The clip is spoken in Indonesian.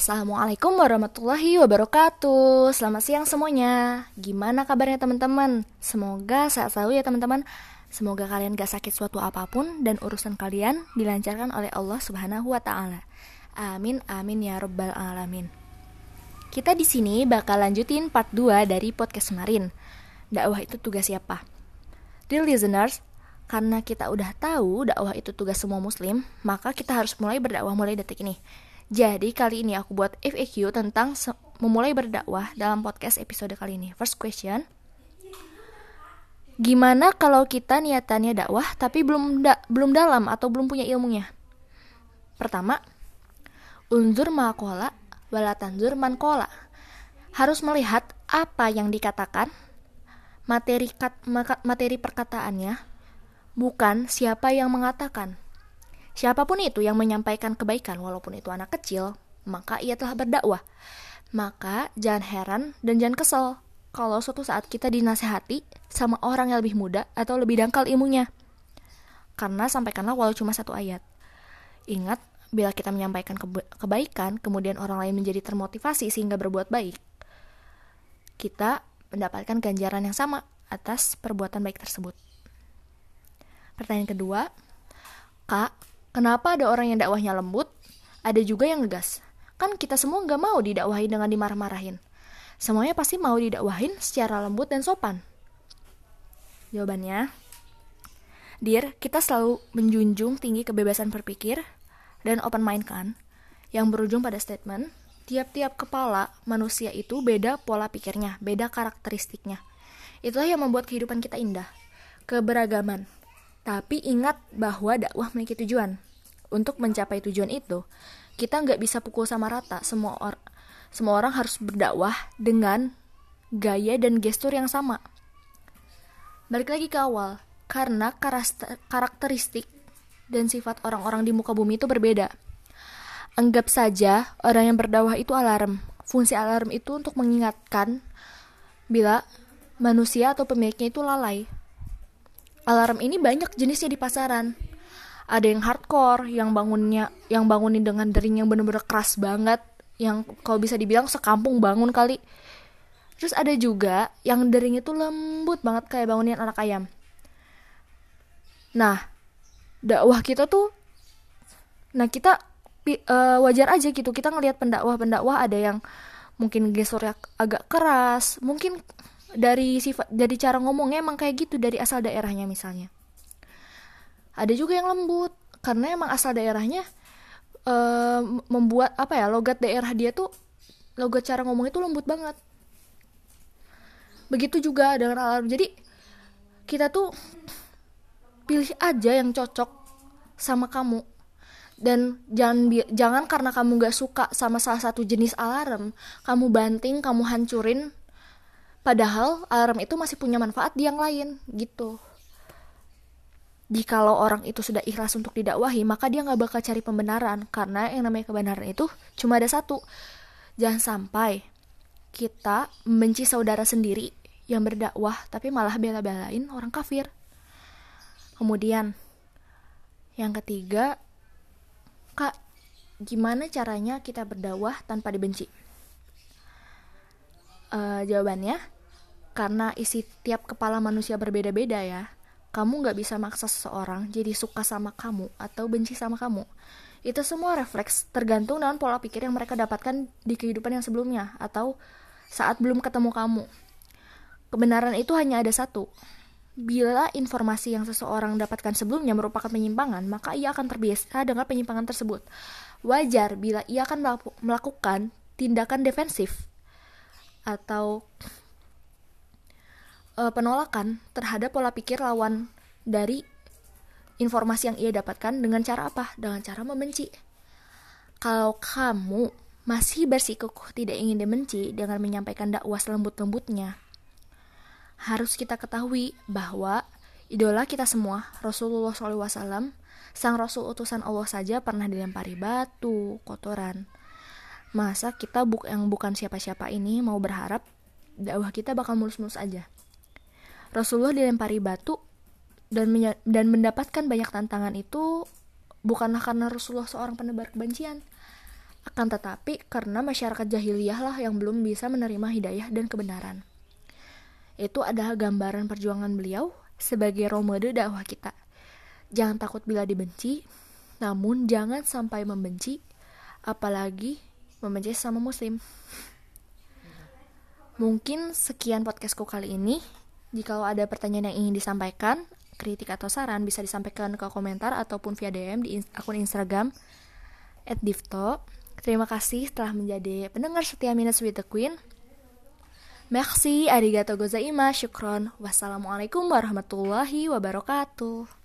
Assalamualaikum warahmatullahi wabarakatuh Selamat siang semuanya Gimana kabarnya teman-teman? Semoga sehat selalu ya teman-teman Semoga kalian gak sakit suatu apa pun Dan urusan kalian dilancarkan oleh Allah subhanahu wa ta'ala Amin amin ya rabbal alamin Kita di sini bakal lanjutin part 2 dari podcast kemarin Dakwah itu tugas siapa? Dear listeners, karena kita udah tahu dakwah itu tugas semua muslim, maka kita harus mulai berdakwah mulai detik ini. Jadi kali ini aku buat FAQ tentang memulai berdakwah dalam podcast episode kali ini. First question. Gimana kalau kita niatannya dakwah tapi belum da belum dalam atau belum punya ilmunya? Pertama, unzur makola walatanzur mankola. Harus melihat apa yang dikatakan, materi kat, materi perkataannya, bukan siapa yang mengatakan. Siapa pun itu yang menyampaikan kebaikan, walaupun itu anak kecil, maka ia telah berdakwah. Maka jangan heran dan jangan kesel kalau suatu saat kita dinasehati sama orang yang lebih muda atau lebih dangkal ilmunya. Karena sampaikanlah walau cuma satu ayat. Ingat, bila kita menyampaikan keba kebaikan, kemudian orang lain menjadi termotivasi sehingga berbuat baik, kita mendapatkan ganjaran yang sama atas perbuatan baik tersebut. Pertanyaan kedua, Kak, Kenapa ada orang yang dakwahnya lembut, ada juga yang ngegas. Kan kita semua nggak mau didakwahin dengan dimarah-marahin. Semuanya pasti mau didakwahin secara lembut dan sopan. Jawabannya, Dear, kita selalu menjunjung tinggi kebebasan berpikir dan open mind kan, yang berujung pada statement, tiap-tiap kepala manusia itu beda pola pikirnya, beda karakteristiknya. Itulah yang membuat kehidupan kita indah. Keberagaman, tapi ingat bahwa dakwah memiliki tujuan. Untuk mencapai tujuan itu, kita nggak bisa pukul sama rata. Semua or semua orang harus berdakwah dengan gaya dan gestur yang sama. Balik lagi ke awal, karena karakteristik dan sifat orang-orang di muka bumi itu berbeda. Anggap saja orang yang berdakwah itu alarm. Fungsi alarm itu untuk mengingatkan bila manusia atau pemiliknya itu lalai alarm ini banyak jenisnya di pasaran. Ada yang hardcore yang bangunnya yang bangunin dengan dering yang bener-bener keras banget yang kalau bisa dibilang sekampung bangun kali. Terus ada juga yang dering itu lembut banget kayak bangunin anak ayam. Nah dakwah kita tuh nah kita uh, wajar aja gitu kita ngelihat pendakwah-pendakwah ada yang mungkin gesturnya agak keras mungkin dari sifat dari cara ngomongnya emang kayak gitu dari asal daerahnya misalnya. Ada juga yang lembut karena emang asal daerahnya uh, membuat apa ya logat daerah dia tuh logat cara ngomong itu lembut banget. Begitu juga dengan alarm jadi kita tuh pilih aja yang cocok sama kamu. Dan jangan jangan karena kamu gak suka sama salah satu jenis alarm kamu banting kamu hancurin Padahal alarm itu masih punya manfaat di yang lain gitu. Jikalau orang itu sudah ikhlas untuk didakwahi, maka dia nggak bakal cari pembenaran karena yang namanya kebenaran itu cuma ada satu. Jangan sampai kita membenci saudara sendiri yang berdakwah tapi malah bela-belain orang kafir. Kemudian yang ketiga, Kak, gimana caranya kita berdakwah tanpa dibenci? Uh, jawabannya, karena isi tiap kepala manusia berbeda-beda ya. Kamu nggak bisa maksa seseorang jadi suka sama kamu atau benci sama kamu. Itu semua refleks tergantung dengan pola pikir yang mereka dapatkan di kehidupan yang sebelumnya atau saat belum ketemu kamu. Kebenaran itu hanya ada satu. Bila informasi yang seseorang dapatkan sebelumnya merupakan penyimpangan, maka ia akan terbiasa dengan penyimpangan tersebut. Wajar bila ia akan melakukan tindakan defensif atau uh, penolakan terhadap pola pikir lawan dari informasi yang ia dapatkan dengan cara apa? Dengan cara membenci. Kalau kamu masih bersikukuh tidak ingin dibenci dengan menyampaikan dakwah selembut-lembutnya, harus kita ketahui bahwa idola kita semua, Rasulullah SAW, sang Rasul utusan Allah saja pernah dilempari batu, kotoran, Masa kita buk yang bukan siapa-siapa ini mau berharap dakwah kita bakal mulus-mulus aja. Rasulullah dilempari batu dan dan mendapatkan banyak tantangan itu bukanlah karena Rasulullah seorang penebar kebencian, Akan tetapi karena masyarakat jahiliyah lah yang belum bisa menerima hidayah dan kebenaran. Itu adalah gambaran perjuangan beliau sebagai role model dakwah kita. Jangan takut bila dibenci, namun jangan sampai membenci, apalagi membenci sama muslim. Mungkin sekian podcastku kali ini. Jika ada pertanyaan yang ingin disampaikan, kritik atau saran bisa disampaikan ke komentar ataupun via DM di akun Instagram @divto. Terima kasih telah menjadi pendengar setia Minutes with the Queen. Merci, arigato gozaimasu, syukron. Wassalamualaikum warahmatullahi wabarakatuh.